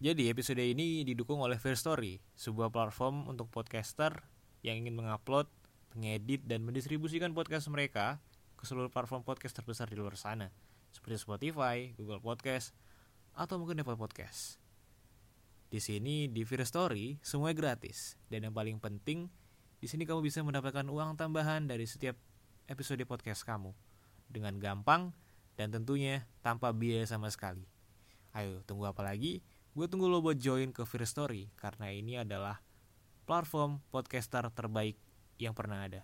Jadi episode ini didukung oleh Fair Story, sebuah platform untuk podcaster yang ingin mengupload, mengedit, dan mendistribusikan podcast mereka ke seluruh platform podcast terbesar di luar sana, seperti Spotify, Google Podcast, atau mungkin Apple Podcast. Di sini di Fair Story semuanya gratis dan yang paling penting di sini kamu bisa mendapatkan uang tambahan dari setiap episode podcast kamu dengan gampang dan tentunya tanpa biaya sama sekali. Ayo tunggu apa lagi? Gue tunggu lo buat join ke Fear Story karena ini adalah platform podcaster terbaik yang pernah ada.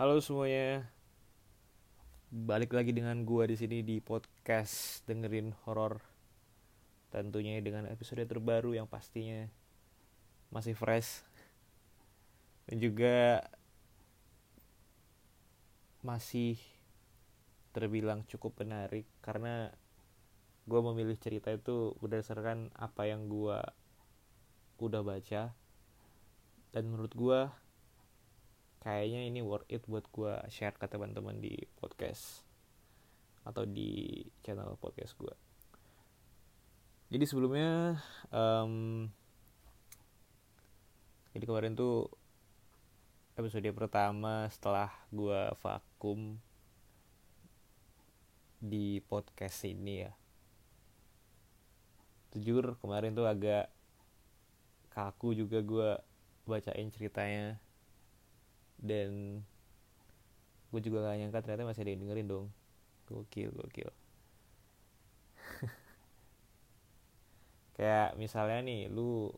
Halo semuanya, balik lagi dengan gua di sini di podcast dengerin horor. Tentunya dengan episode terbaru yang pastinya masih fresh. Dan juga masih terbilang cukup menarik karena gue memilih cerita itu berdasarkan apa yang gue udah baca. Dan menurut gue kayaknya ini worth it buat gue share ke teman-teman di podcast atau di channel podcast gue jadi sebelumnya um, jadi kemarin tuh episode pertama setelah gue vakum di podcast ini ya. Jujur kemarin tuh agak kaku juga gue bacain ceritanya dan gue juga gak nyangka ternyata masih ada yang dengerin dong. Gokil gokil. Kayak misalnya nih lu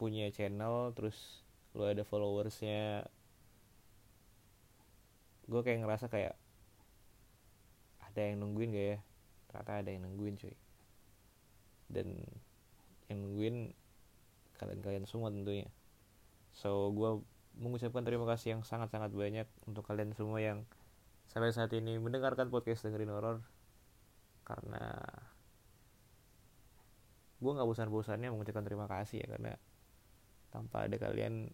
punya channel terus lu ada followersnya. Gue kayak ngerasa kayak ada yang nungguin gak ya? Ternyata ada yang nungguin cuy. Dan yang nungguin kalian-kalian semua tentunya. So gue mengucapkan terima kasih yang sangat-sangat banyak untuk kalian semua yang sampai saat ini mendengarkan podcast dengerin horor. Karena gue nggak bosan-bosannya mengucapkan terima kasih ya karena tanpa ada kalian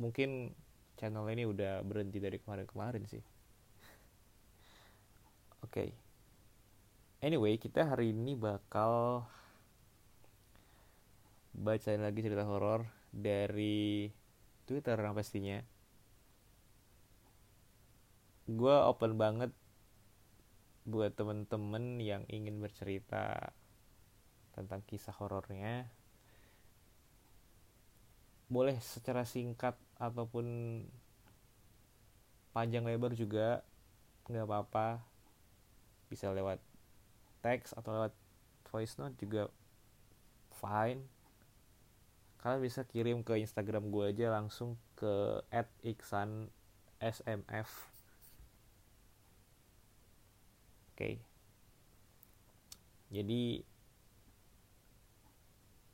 mungkin channel ini udah berhenti dari kemarin-kemarin sih. Oke. Okay. anyway kita hari ini bakal bacain lagi cerita horor dari Twitter pastinya. Gue open banget buat temen-temen yang ingin bercerita tentang kisah horornya. Boleh secara singkat ataupun panjang lebar juga nggak apa-apa. Bisa lewat teks atau lewat voice note juga fine kalian bisa kirim ke Instagram gue aja langsung ke @iksan smf oke. Okay. jadi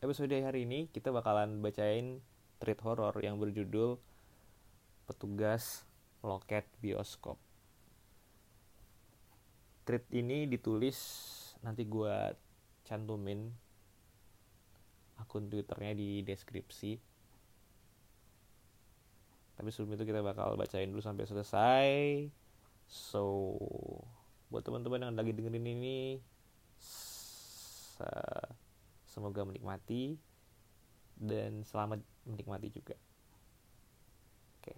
episode hari ini kita bakalan bacain treat horror yang berjudul petugas loket bioskop. Treat ini ditulis nanti gue cantumin akun twitternya di deskripsi tapi sebelum itu kita bakal bacain dulu sampai selesai. So buat teman-teman yang lagi dengerin ini semoga menikmati dan selamat menikmati juga. Oke.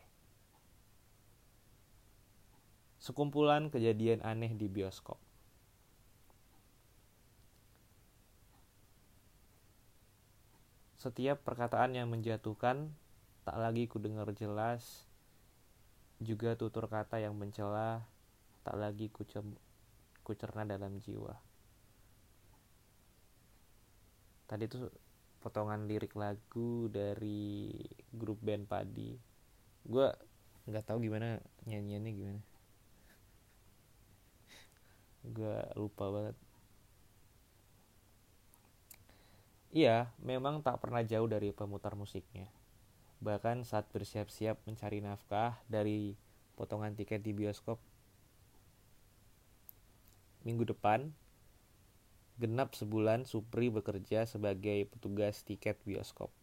Sekumpulan kejadian aneh di bioskop Setiap perkataan yang menjatuhkan tak lagi kudengar jelas, juga tutur kata yang mencela tak lagi ku kucerna dalam jiwa. Tadi tuh potongan lirik lagu dari grup band Padi. Gue nggak tahu gimana nyanyiannya gimana. Gue lupa banget iya memang tak pernah jauh dari pemutar musiknya bahkan saat bersiap-siap mencari nafkah dari potongan tiket di bioskop minggu depan genap sebulan Supri bekerja sebagai petugas tiket bioskop.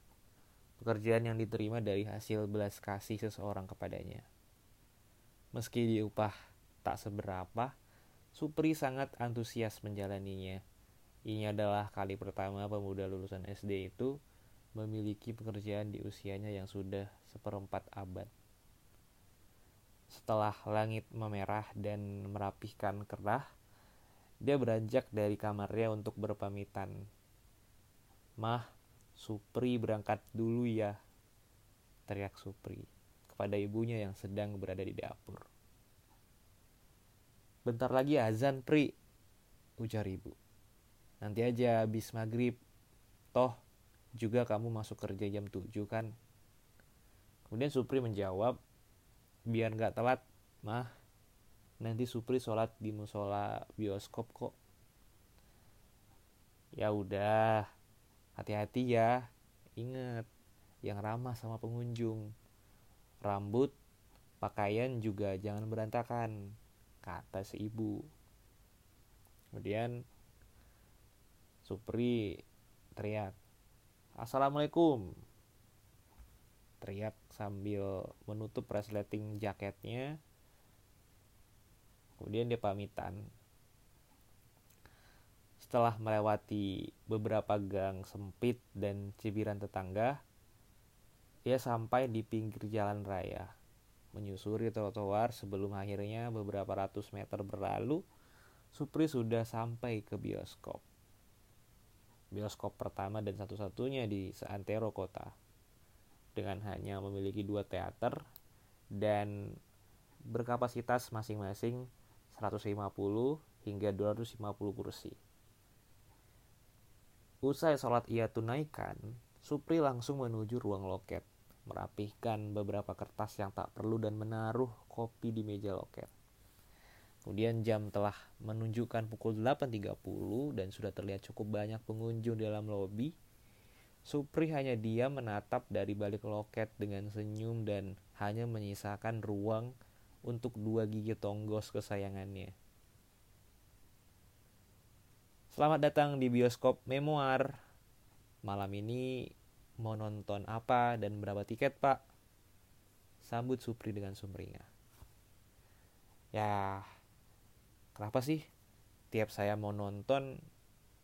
Pekerjaan yang diterima dari hasil belas kasih seseorang kepadanya. Meski diupah tak seberapa, Supri sangat antusias menjalaninya. Ini adalah kali pertama pemuda lulusan SD itu memiliki pekerjaan di usianya yang sudah seperempat abad. Setelah langit memerah dan merapihkan kerah, dia beranjak dari kamarnya untuk berpamitan. Mah, Supri berangkat dulu ya, teriak Supri kepada ibunya yang sedang berada di dapur. Bentar lagi azan, Pri, ujar ibu. Nanti aja habis maghrib. Toh, juga kamu masuk kerja jam 7 kan? Kemudian Supri menjawab, biar nggak telat, mah. Nanti Supri sholat di musola bioskop kok. Ya udah hati-hati ya. Ingat yang ramah sama pengunjung. Rambut pakaian juga jangan berantakan kata si ibu. Kemudian Supri teriak Assalamualaikum. Teriak sambil menutup resleting jaketnya. Kemudian dia pamitan. Setelah melewati beberapa gang sempit dan cibiran tetangga ia sampai di pinggir jalan raya menyusuri trotoar sebelum akhirnya beberapa ratus meter berlalu Supri sudah sampai ke bioskop. Bioskop pertama dan satu-satunya di seantero kota. Dengan hanya memiliki dua teater dan berkapasitas masing-masing 150 hingga 250 kursi. Usai sholat ia tunaikan, Supri langsung menuju ruang loket, merapihkan beberapa kertas yang tak perlu dan menaruh kopi di meja loket. Kemudian jam telah menunjukkan pukul 8.30 dan sudah terlihat cukup banyak pengunjung dalam lobi. Supri hanya diam menatap dari balik loket dengan senyum dan hanya menyisakan ruang untuk dua gigi tonggos kesayangannya. Selamat datang di bioskop memoir. Malam ini mau nonton apa dan berapa tiket pak? Sambut Supri dengan sumringah. Ya, kenapa sih? Tiap saya mau nonton,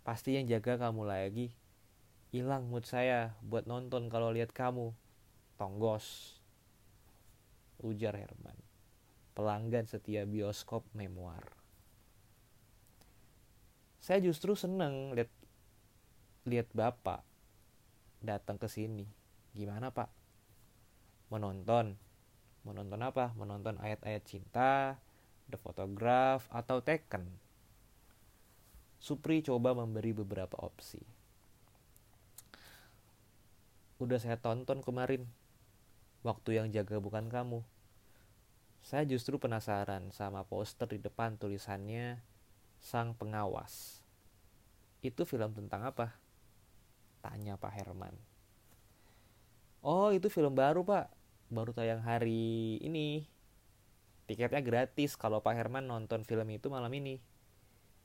pasti yang jaga kamu lagi. Hilang mood saya buat nonton kalau lihat kamu. Tonggos. Ujar Herman pelanggan setia bioskop memoir. Saya justru seneng lihat lihat bapak datang ke sini. Gimana pak? Menonton. Menonton apa? Menonton ayat-ayat cinta, The Photograph, atau Tekken. Supri coba memberi beberapa opsi. Udah saya tonton kemarin. Waktu yang jaga bukan kamu saya justru penasaran sama poster di depan tulisannya Sang Pengawas. Itu film tentang apa? Tanya Pak Herman. Oh, itu film baru, Pak. Baru tayang hari ini. Tiketnya gratis kalau Pak Herman nonton film itu malam ini.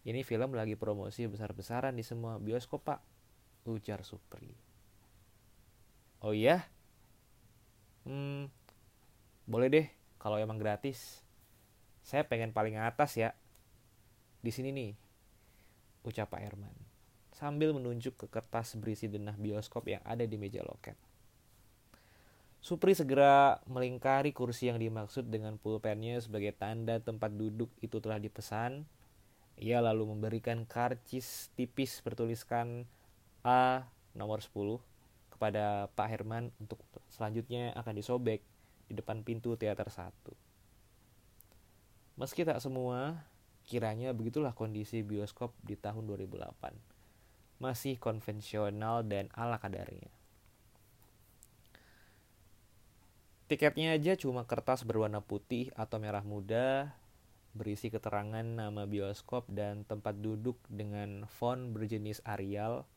Ini film lagi promosi besar-besaran di semua bioskop, Pak. Ujar Supri. Oh iya? Hmm, boleh deh kalau emang gratis saya pengen paling atas ya di sini nih ucap Pak Herman sambil menunjuk ke kertas berisi denah bioskop yang ada di meja loket. Supri segera melingkari kursi yang dimaksud dengan pulpennya sebagai tanda tempat duduk itu telah dipesan. Ia lalu memberikan karcis tipis bertuliskan A nomor 10 kepada Pak Herman untuk selanjutnya akan disobek di depan pintu teater satu. Meski tak semua, kiranya begitulah kondisi bioskop di tahun 2008. Masih konvensional dan ala kadarnya. Tiketnya aja cuma kertas berwarna putih atau merah muda, berisi keterangan nama bioskop dan tempat duduk dengan font berjenis Arial.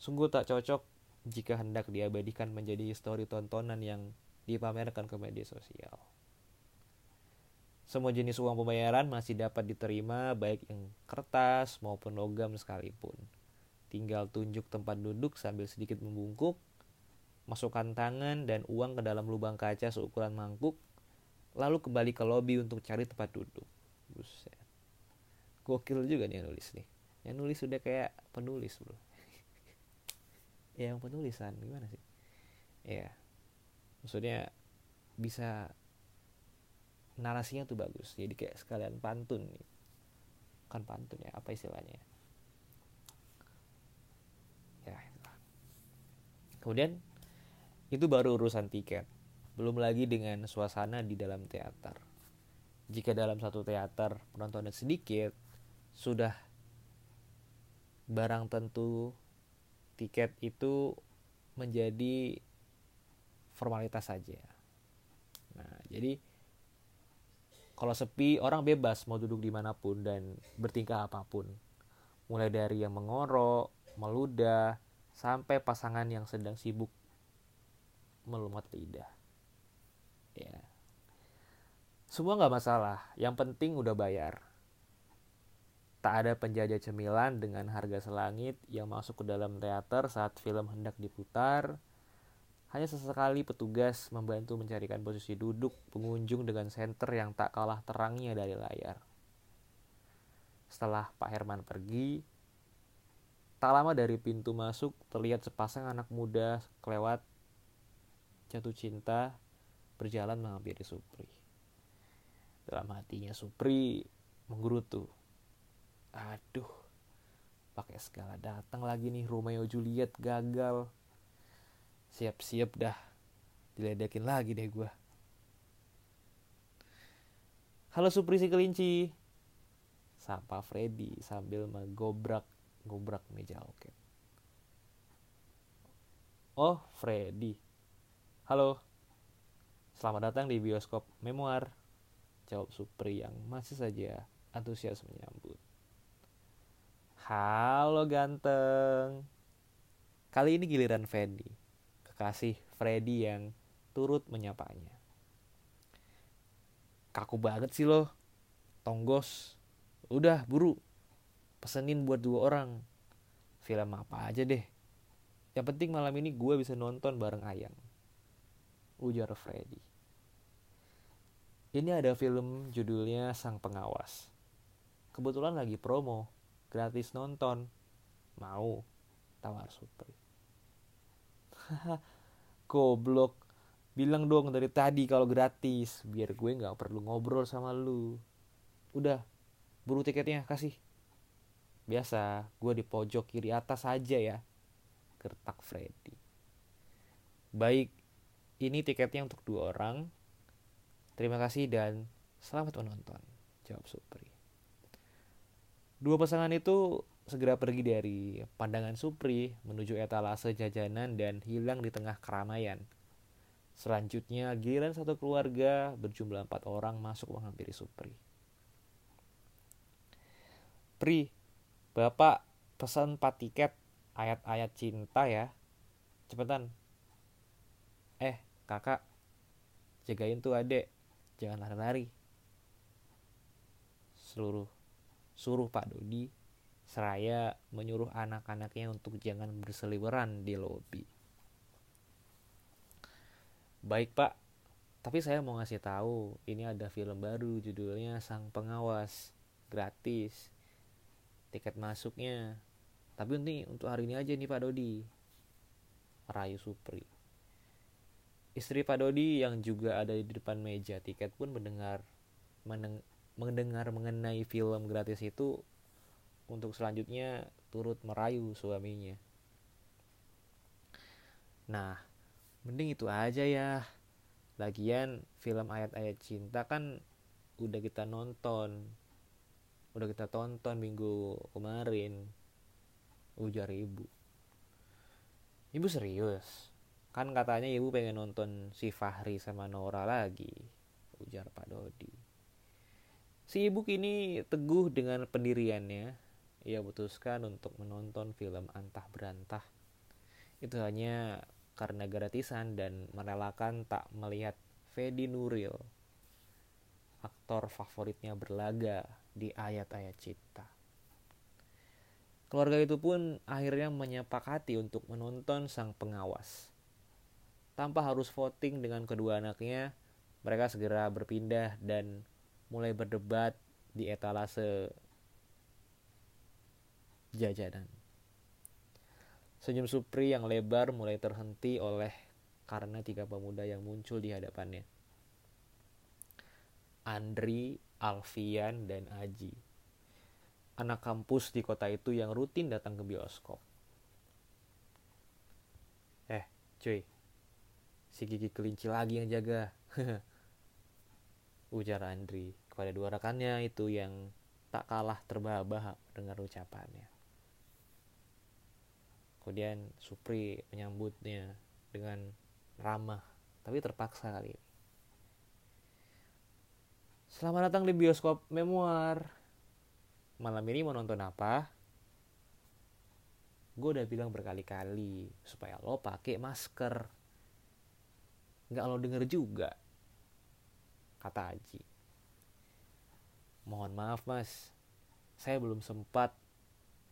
Sungguh tak cocok jika hendak diabadikan menjadi histori tontonan yang dipamerkan ke media sosial. Semua jenis uang pembayaran masih dapat diterima baik yang kertas maupun logam sekalipun. Tinggal tunjuk tempat duduk sambil sedikit membungkuk masukkan tangan dan uang ke dalam lubang kaca seukuran mangkuk, lalu kembali ke lobi untuk cari tempat duduk. Buset. Gokil juga nih yang nulis nih. Yang nulis sudah kayak penulis bro. ya yang penulisan gimana sih? Ya, maksudnya bisa narasinya tuh bagus. Jadi kayak sekalian pantun nih. Kan pantun ya, apa istilahnya? Ya, Kemudian itu baru urusan tiket. Belum lagi dengan suasana di dalam teater. Jika dalam satu teater penontonnya sedikit, sudah barang tentu tiket itu menjadi formalitas saja. Nah, jadi kalau sepi orang bebas mau duduk di mana pun dan bertingkah apa pun. Mulai dari yang mengorok, meludah, sampai pasangan yang sedang sibuk melumat lidah ya. Semua nggak masalah. Yang penting udah bayar. Tak ada penjajah cemilan dengan harga selangit yang masuk ke dalam teater saat film hendak diputar. Hanya sesekali petugas membantu mencarikan posisi duduk pengunjung dengan senter yang tak kalah terangnya dari layar. Setelah Pak Herman pergi, tak lama dari pintu masuk terlihat sepasang anak muda kelewat jatuh cinta berjalan menghampiri Supri. Dalam hatinya Supri menggerutu. Aduh, pakai segala datang lagi nih Romeo Juliet gagal. Siap-siap dah, diledekin lagi deh gue. Halo Supri si kelinci. Sapa Freddy sambil menggobrak gobrak meja oke. Oh, Freddy. Halo, selamat datang di bioskop Memoir. Jawab Supri yang masih saja antusias menyambut. Halo ganteng. Kali ini giliran Fendi, kekasih Freddy yang turut menyapanya. Kaku banget sih lo, tonggos. Udah buru, pesenin buat dua orang. Film apa aja deh. Yang penting malam ini gue bisa nonton bareng Ayang ujar Freddy. Ini ada film judulnya Sang Pengawas. Kebetulan lagi promo, gratis nonton. Mau? Tawar Supri. Goblok. Bilang dong dari tadi kalau gratis, biar gue nggak perlu ngobrol sama lu. Udah, buru tiketnya kasih. Biasa, gue di pojok kiri atas aja ya. Gertak Freddy. Baik, ini tiketnya untuk dua orang. Terima kasih dan selamat menonton. Jawab Supri. Dua pasangan itu segera pergi dari pandangan Supri menuju etalase jajanan dan hilang di tengah keramaian. Selanjutnya, giliran satu keluarga berjumlah empat orang masuk menghampiri Supri. Pri, Bapak pesan empat tiket ayat-ayat cinta ya. Cepetan. Eh, kakak jagain tuh adek jangan lari-lari. Seluruh suruh Pak Dodi seraya menyuruh anak-anaknya untuk jangan berseliweran di lobi. Baik Pak. Tapi saya mau ngasih tahu ini ada film baru judulnya Sang Pengawas. Gratis. Tiket masuknya. Tapi ini untuk hari ini aja nih Pak Dodi. Rayu Supri Istri Pak Dodi yang juga ada di depan meja tiket pun mendengar meneng, mendengar mengenai film gratis itu untuk selanjutnya turut merayu suaminya. Nah, mending itu aja ya. Lagian film ayat-ayat cinta kan udah kita nonton. udah kita tonton minggu kemarin ujar ibu ibu serius kan katanya ibu pengen nonton si Fahri sama Nora lagi ujar Pak Dodi si ibu kini teguh dengan pendiriannya ia putuskan untuk menonton film antah berantah itu hanya karena gratisan dan merelakan tak melihat Fedi Nuril aktor favoritnya berlaga di ayat-ayat cipta. Keluarga itu pun akhirnya menyepakati untuk menonton sang pengawas. Tanpa harus voting dengan kedua anaknya, mereka segera berpindah dan mulai berdebat di etalase jajanan. Senyum Supri yang lebar mulai terhenti oleh karena tiga pemuda yang muncul di hadapannya. Andri, Alfian, dan Aji. Anak kampus di kota itu yang rutin datang ke bioskop. Eh, cuy. Si gigi kelinci lagi yang jaga. Ujar Andri kepada dua rekannya itu yang tak kalah terbahak-bahak ucapannya. Kemudian Supri menyambutnya dengan ramah, tapi terpaksa kali ini. Selamat datang di bioskop memoir. Malam ini mau nonton apa? Gue udah bilang berkali-kali supaya lo pakai masker. Nggak lo denger juga, kata Aji. Mohon maaf mas, saya belum sempat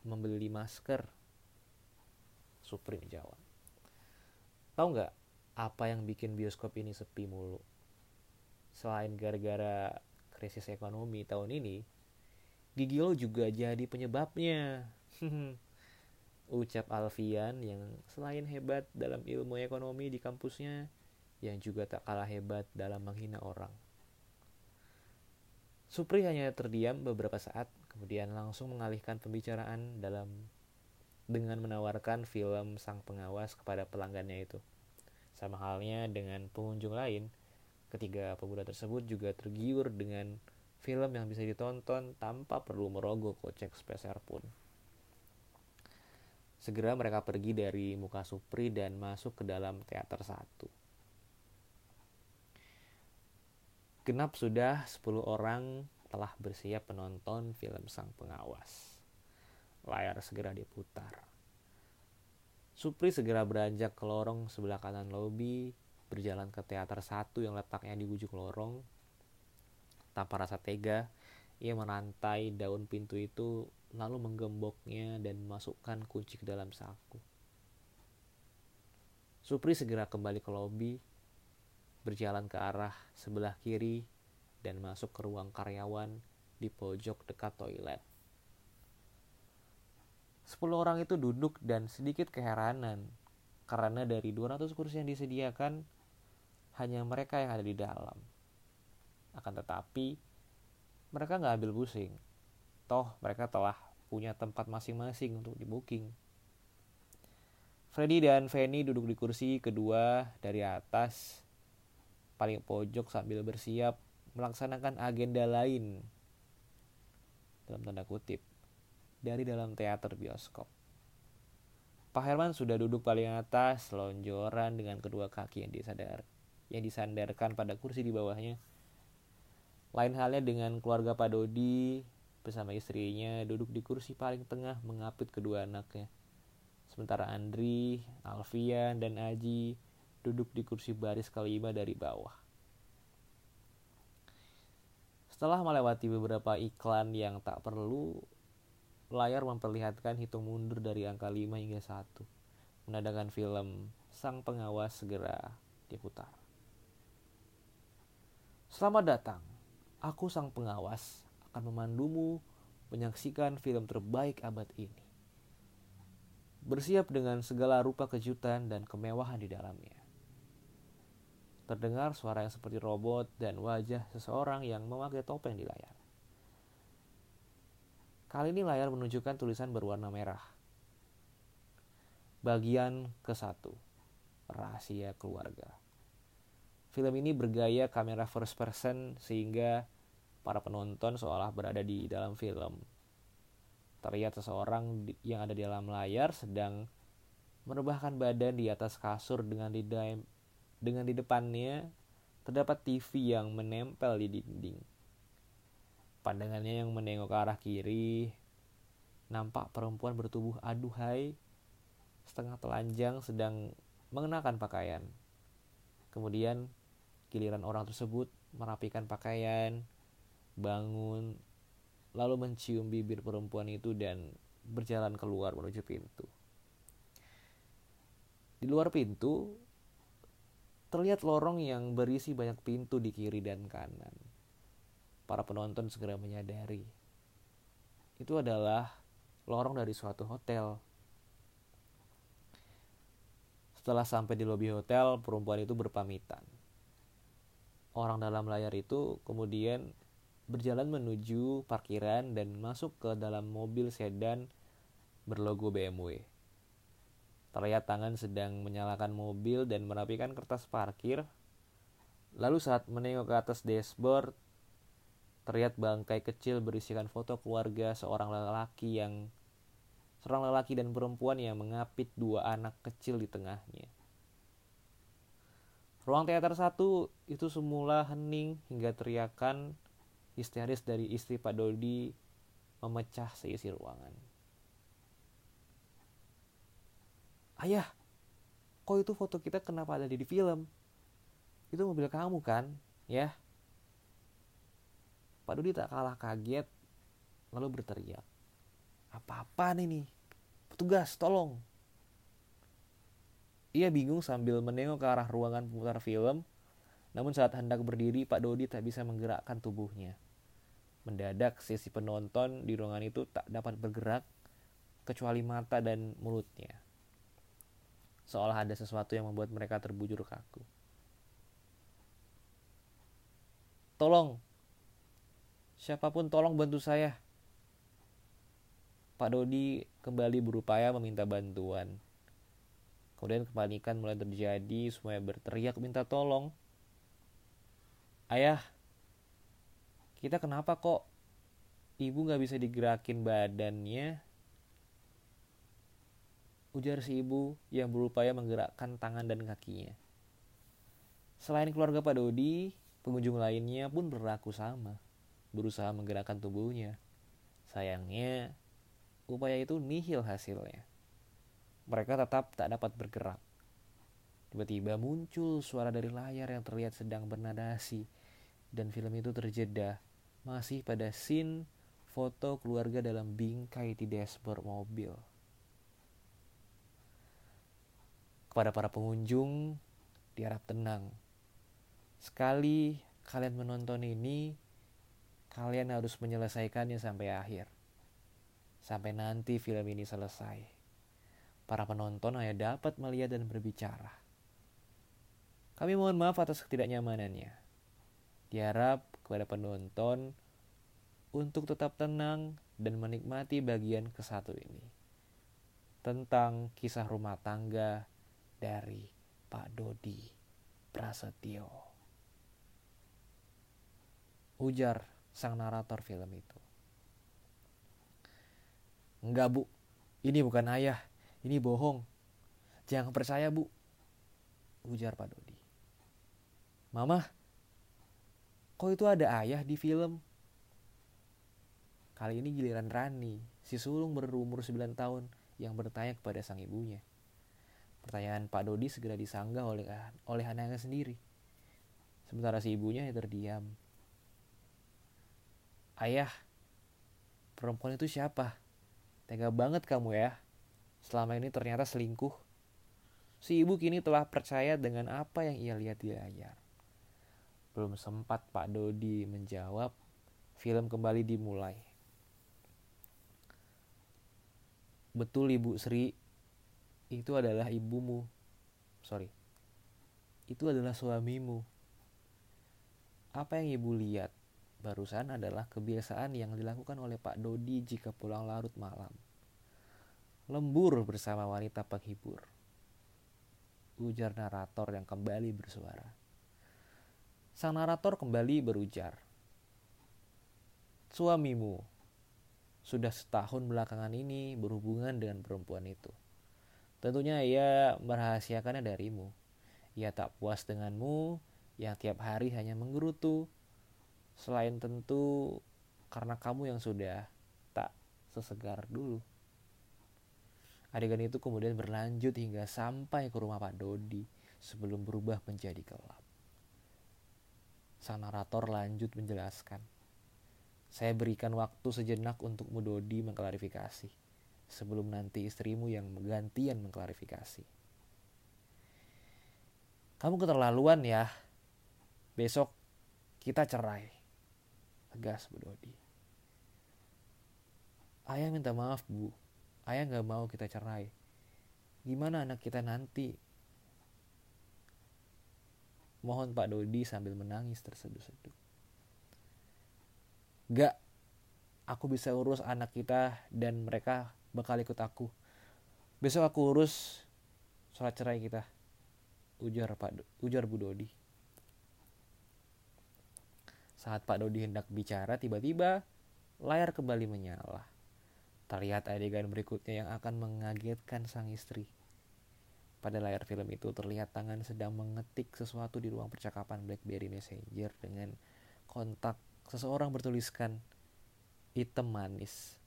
membeli masker Supri menjawab. Tahu nggak apa yang bikin bioskop ini sepi mulu? Selain gara-gara krisis ekonomi tahun ini, gigi lo juga jadi penyebabnya. Ucap Alfian yang selain hebat dalam ilmu ekonomi di kampusnya, yang juga tak kalah hebat dalam menghina orang. Supri hanya terdiam beberapa saat, kemudian langsung mengalihkan pembicaraan dalam dengan menawarkan film Sang Pengawas kepada pelanggannya itu. Sama halnya dengan pengunjung lain, ketiga pemuda tersebut juga tergiur dengan film yang bisa ditonton tanpa perlu merogoh kocek speser pun. Segera mereka pergi dari muka Supri dan masuk ke dalam teater satu. Genap sudah 10 orang telah bersiap menonton film Sang Pengawas layar segera diputar. Supri segera beranjak ke lorong sebelah kanan lobi, berjalan ke teater satu yang letaknya di ujung lorong. Tanpa rasa tega, ia merantai daun pintu itu lalu menggemboknya dan memasukkan kunci ke dalam saku. Supri segera kembali ke lobi, berjalan ke arah sebelah kiri dan masuk ke ruang karyawan di pojok dekat toilet. Sepuluh orang itu duduk dan sedikit keheranan karena dari 200 kursi yang disediakan hanya mereka yang ada di dalam. Akan tetapi mereka nggak ambil pusing. Toh mereka telah punya tempat masing-masing untuk di booking. Freddy dan Fanny duduk di kursi kedua dari atas paling pojok sambil bersiap melaksanakan agenda lain dalam tanda kutip dari dalam teater bioskop. Pak Herman sudah duduk paling atas, lonjoran dengan kedua kaki yang disadar, yang disandarkan pada kursi di bawahnya. Lain halnya dengan keluarga Pak Dodi bersama istrinya duduk di kursi paling tengah mengapit kedua anaknya. Sementara Andri, Alfian, dan Aji duduk di kursi baris kelima dari bawah. Setelah melewati beberapa iklan yang tak perlu layar memperlihatkan hitung mundur dari angka 5 hingga 1. Menandakan film Sang Pengawas segera diputar. Selamat datang. Aku Sang Pengawas akan memandumu menyaksikan film terbaik abad ini. Bersiap dengan segala rupa kejutan dan kemewahan di dalamnya. Terdengar suara yang seperti robot dan wajah seseorang yang memakai topeng di layar. Kali ini layar menunjukkan tulisan berwarna merah. Bagian ke-1. Rahasia keluarga. Film ini bergaya kamera first person sehingga para penonton seolah berada di dalam film. Terlihat seseorang yang ada di dalam layar sedang merebahkan badan di atas kasur dengan di dengan di depannya terdapat TV yang menempel di dinding. Pandangannya yang menengok ke arah kiri, nampak perempuan bertubuh aduhai, setengah telanjang sedang mengenakan pakaian. Kemudian giliran orang tersebut merapikan pakaian, bangun, lalu mencium bibir perempuan itu dan berjalan keluar menuju pintu. Di luar pintu, terlihat lorong yang berisi banyak pintu di kiri dan kanan. Para penonton segera menyadari itu adalah lorong dari suatu hotel. Setelah sampai di lobi hotel, perempuan itu berpamitan. Orang dalam layar itu kemudian berjalan menuju parkiran dan masuk ke dalam mobil sedan berlogo BMW. Terlihat tangan sedang menyalakan mobil dan merapikan kertas parkir. Lalu saat menengok ke atas dashboard, terlihat bangkai kecil berisikan foto keluarga seorang lelaki yang seorang lelaki dan perempuan yang mengapit dua anak kecil di tengahnya. Ruang teater satu itu semula hening hingga teriakan histeris dari istri Pak Dodi memecah seisi ruangan. Ayah, kok itu foto kita kenapa ada di film? Itu mobil kamu kan, ya? Pak Dodi tak kalah kaget, lalu berteriak. Apa-apa nih Petugas, tolong. Ia bingung sambil menengok ke arah ruangan pemutar film, namun saat hendak berdiri, Pak Dodi tak bisa menggerakkan tubuhnya. Mendadak sisi penonton di ruangan itu tak dapat bergerak kecuali mata dan mulutnya. Seolah ada sesuatu yang membuat mereka terbujur kaku. Tolong, siapa pun tolong bantu saya. Pak Dodi kembali berupaya meminta bantuan. Kemudian kepanikan mulai terjadi, semuanya berteriak minta tolong. Ayah, kita kenapa kok ibu nggak bisa digerakin badannya ujar si ibu yang berupaya menggerakkan tangan dan kakinya. Selain keluarga Pak Dodi, pengunjung lainnya pun berlaku sama, berusaha menggerakkan tubuhnya. Sayangnya, upaya itu nihil hasilnya. Mereka tetap tak dapat bergerak. Tiba-tiba muncul suara dari layar yang terlihat sedang bernadasi, dan film itu terjeda masih pada scene foto keluarga dalam bingkai di dashboard mobil. Kepada para pengunjung, diharap tenang. Sekali kalian menonton ini, kalian harus menyelesaikannya sampai akhir. Sampai nanti film ini selesai. Para penonton hanya dapat melihat dan berbicara. Kami mohon maaf atas ketidaknyamanannya. Diharap kepada penonton untuk tetap tenang dan menikmati bagian ke satu ini. Tentang kisah rumah tangga dari Pak Dodi Prasetyo. Ujar sang narator film itu. Enggak bu, ini bukan ayah, ini bohong. Jangan percaya bu, ujar Pak Dodi. Mama, kok itu ada ayah di film? Kali ini giliran Rani, si sulung berumur 9 tahun yang bertanya kepada sang ibunya. Pertanyaan Pak Dodi segera disanggah oleh oleh anaknya sendiri. Sementara si ibunya yang terdiam. Ayah, perempuan itu siapa? Tega banget kamu ya. Selama ini ternyata selingkuh. Si ibu kini telah percaya dengan apa yang ia lihat di layar. Belum sempat Pak Dodi menjawab, film kembali dimulai. Betul Ibu Sri, itu adalah ibumu. Sorry. Itu adalah suamimu. Apa yang ibu lihat barusan adalah kebiasaan yang dilakukan oleh Pak Dodi jika pulang larut malam. Lembur bersama wanita penghibur. Ujar narator yang kembali bersuara. Sang narator kembali berujar. suamimu sudah setahun belakangan ini berhubungan dengan perempuan itu. Tentunya ia merahasiakannya darimu. Ia tak puas denganmu yang tiap hari hanya menggerutu. Selain tentu karena kamu yang sudah tak sesegar dulu. Adegan itu kemudian berlanjut hingga sampai ke rumah Pak Dodi sebelum berubah menjadi gelap. Sang narator lanjut menjelaskan. Saya berikan waktu sejenak untuk Mudodi mengklarifikasi sebelum nanti istrimu yang gantian mengklarifikasi. Kamu keterlaluan ya. Besok kita cerai. Tegas Bu Dodi. Ayah minta maaf Bu. Ayah nggak mau kita cerai. Gimana anak kita nanti? Mohon Pak Dodi sambil menangis terseduh-seduh. Gak, aku bisa urus anak kita dan mereka bakal ikut aku. Besok aku urus surat cerai kita. Ujar Pak ujar Bu Dodi. Saat Pak Dodi hendak bicara, tiba-tiba layar kembali menyala. Terlihat adegan berikutnya yang akan mengagetkan sang istri. Pada layar film itu terlihat tangan sedang mengetik sesuatu di ruang percakapan BlackBerry Messenger dengan kontak seseorang bertuliskan item manis.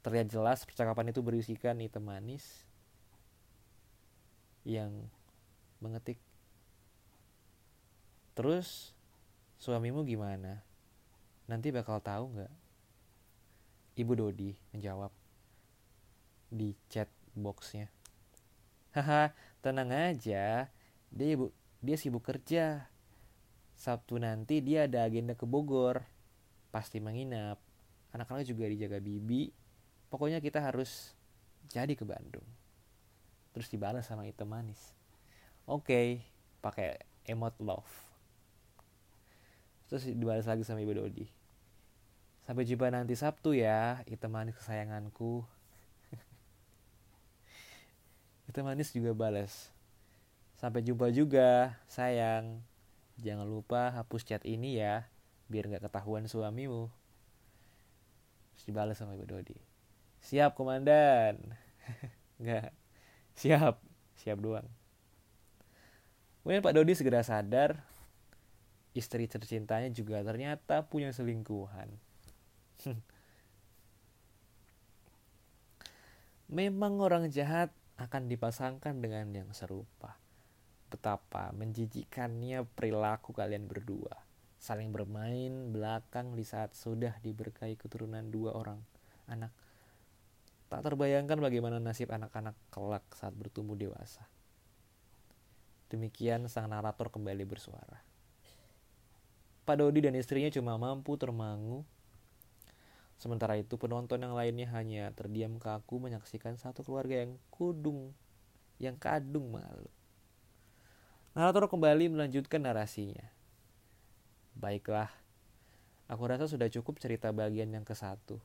Terlihat jelas percakapan itu berisikan item manis yang mengetik. Terus suamimu gimana? Nanti bakal tahu nggak? Ibu Dodi menjawab di chat boxnya. Haha, tenang aja. Dia ibu, dia sibuk kerja. Sabtu nanti dia ada agenda ke Bogor. Pasti menginap. Anak-anak juga dijaga bibi. Pokoknya kita harus jadi ke Bandung. Terus dibalas sama itu manis. Oke, okay, pakai emot love. Terus dibalas lagi sama Ibu Dodi. Sampai jumpa nanti Sabtu ya, itu manis kesayanganku. itu manis juga balas. Sampai jumpa juga, sayang. Jangan lupa hapus chat ini ya, biar nggak ketahuan suamimu. Terus dibalas sama Ibu Dodi. Siap komandan. nggak. Siap. Siap doang. Kemudian Pak Dodi segera sadar istri tercintanya juga ternyata punya selingkuhan. Memang orang jahat akan dipasangkan dengan yang serupa betapa menjijikannya perilaku kalian berdua. Saling bermain belakang di saat sudah diberkahi keturunan dua orang anak. Tak terbayangkan bagaimana nasib anak-anak kelak saat bertumbuh dewasa. Demikian sang narator kembali bersuara. Pak Dodi dan istrinya cuma mampu termangu. Sementara itu penonton yang lainnya hanya terdiam kaku menyaksikan satu keluarga yang kudung, yang kadung malu. Narator kembali melanjutkan narasinya. Baiklah, aku rasa sudah cukup cerita bagian yang ke satu.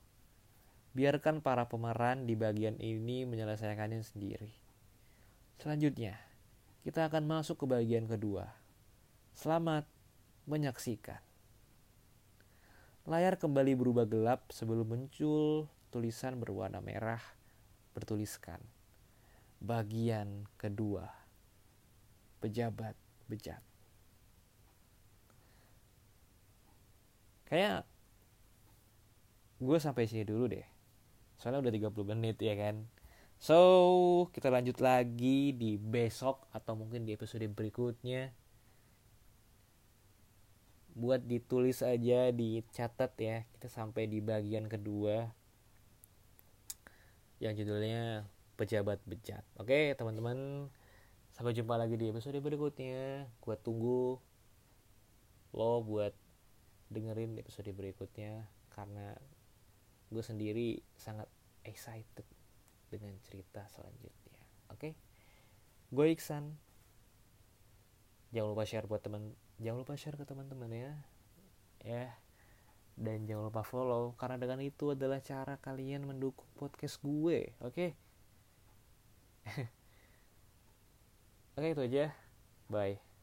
Biarkan para pemeran di bagian ini menyelesaikannya sendiri. Selanjutnya, kita akan masuk ke bagian kedua. Selamat menyaksikan. Layar kembali berubah gelap sebelum muncul tulisan berwarna merah bertuliskan bagian kedua pejabat bejat. Kayak gue sampai sini dulu deh. Soalnya udah 30 menit ya kan. So, kita lanjut lagi di besok atau mungkin di episode berikutnya. Buat ditulis aja, dicatat ya. Kita sampai di bagian kedua. Yang judulnya pejabat bejat. Oke, teman-teman Sampai jumpa lagi di episode berikutnya. Gue tunggu lo buat dengerin episode berikutnya karena gue sendiri sangat excited dengan cerita selanjutnya. Oke, okay? gue Iksan. Jangan lupa share buat teman, jangan lupa share ke teman-teman ya, ya. Dan jangan lupa follow karena dengan itu adalah cara kalian mendukung podcast gue, oke? Okay? Oke itu aja. Bye.